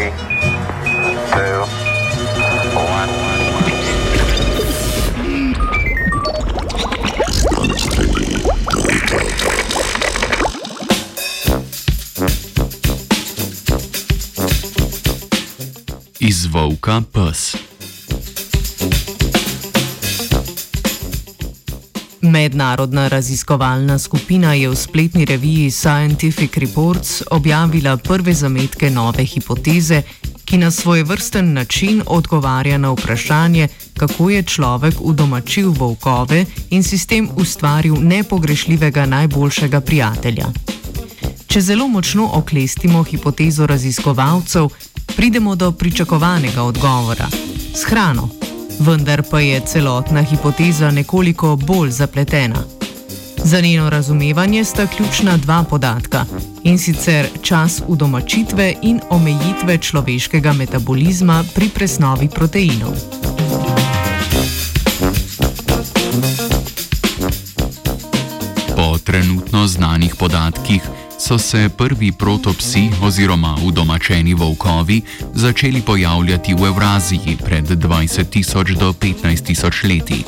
Three, two, one. Iz volka pes. Mednarodna raziskovalna skupina je v spletni reviji Scientific Reports objavila prve zametke nove hipoteze, ki na svoj vrsten način odgovarja na vprašanje, kako je človek udomačil volkove in si s tem ustvaril nepogrešljivega najboljšega prijatelja. Če zelo močno oklestimo hipotezo raziskovalcev, pridemo do pričakovanega odgovora: s hrano. Vendar pa je celotna hipoteza nekoliko bolj zapletena. Za njeno razumevanje sta ključna dva podatka in sicer čas udomačitve in omejitve človeškega metabolizma pri presnovi proteinov. Po trenutno znanih podatkih so se prvi protopsi oziroma udomačeni volkovi začeli pojavljati v Evraziji pred 20 tisoč do 15 tisoč leti.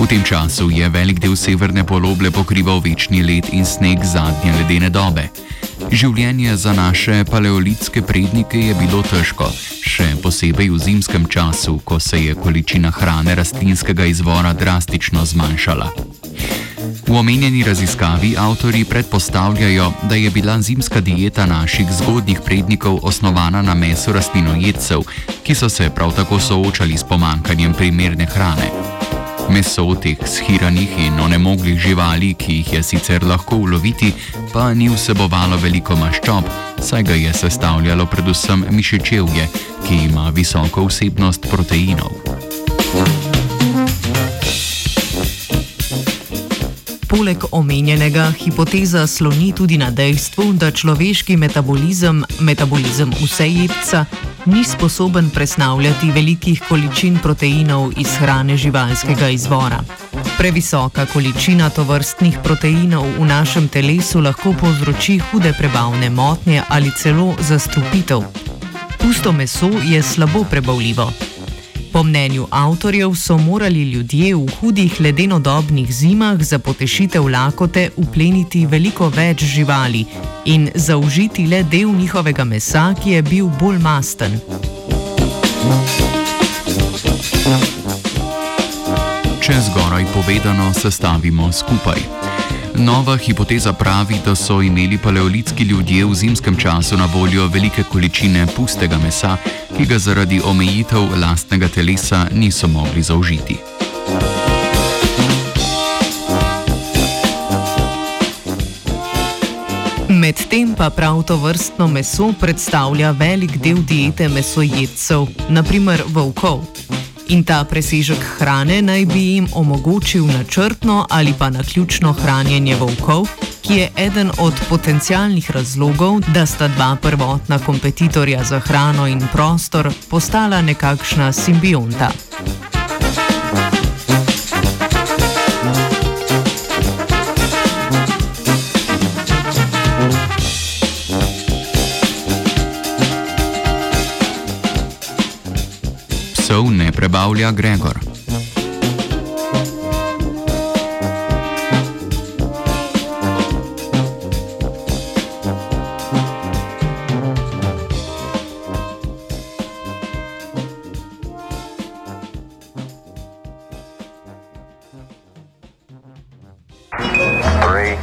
V tem času je velik del severne poloble pokrival večni led in sneg zadnje ledene dobe. Življenje za naše paleolitske prednike je bilo težko, še posebej v zimskem času, ko se je količina hrane rastlinskega izvora drastično zmanjšala. V omenjeni raziskavi avtori predpostavljajo, da je bila zimska dieta naših zgodnjih prednikov osnovana na mesu rastlinojedcev, ki so se prav tako soočali s pomankanjem primerne hrane. Meso teh schiranih in onemoglih živali, ki jih je sicer lahko uloviti, pa ni vsebovalo veliko maščob, saj ga je sestavljalo predvsem mišičevje, ki ima visoko vsebnost proteinov. Poleg omenjenega, hipoteza sloni tudi na dejstvu, da človeški metabolizem, metabolizem vsejedca, ni sposoben presnavljati velikih količin proteinov iz hrane živalskega izvora. Previsoka količina tovrstnih proteinov v našem telesu lahko povzroči hude prebavne motnje ali celo zastrupitev. Pusto meso je slabo prebavljivo. Po mnenju avtorjev so morali ljudje v hudih ledenodobnih zimah za potešitev lakote upleniti veliko več živali in zaužiti le del njihovega mesa, ki je bil bolj masten. Če zgoraj povedano sestavimo skupaj. Nova hipoteza pravi, da so imeli paleolitski ljudje v zimskem času na voljo velike količine pustega mesa, ki ga zaradi omejitev lastnega telesa niso mogli zaužiti. Medtem pa prav to vrstno meso predstavlja velik del diete mesojedcev, naprimer volkov. In ta presežek hrane naj bi jim omogočil načrtno ali pa naključno hranjenje volkov, ki je eden od potencialnih razlogov, da sta dva prvotna kompetitorja za hrano in prostor postala nekakšna simbionta. Psov ne prebavlja Gregor. Three,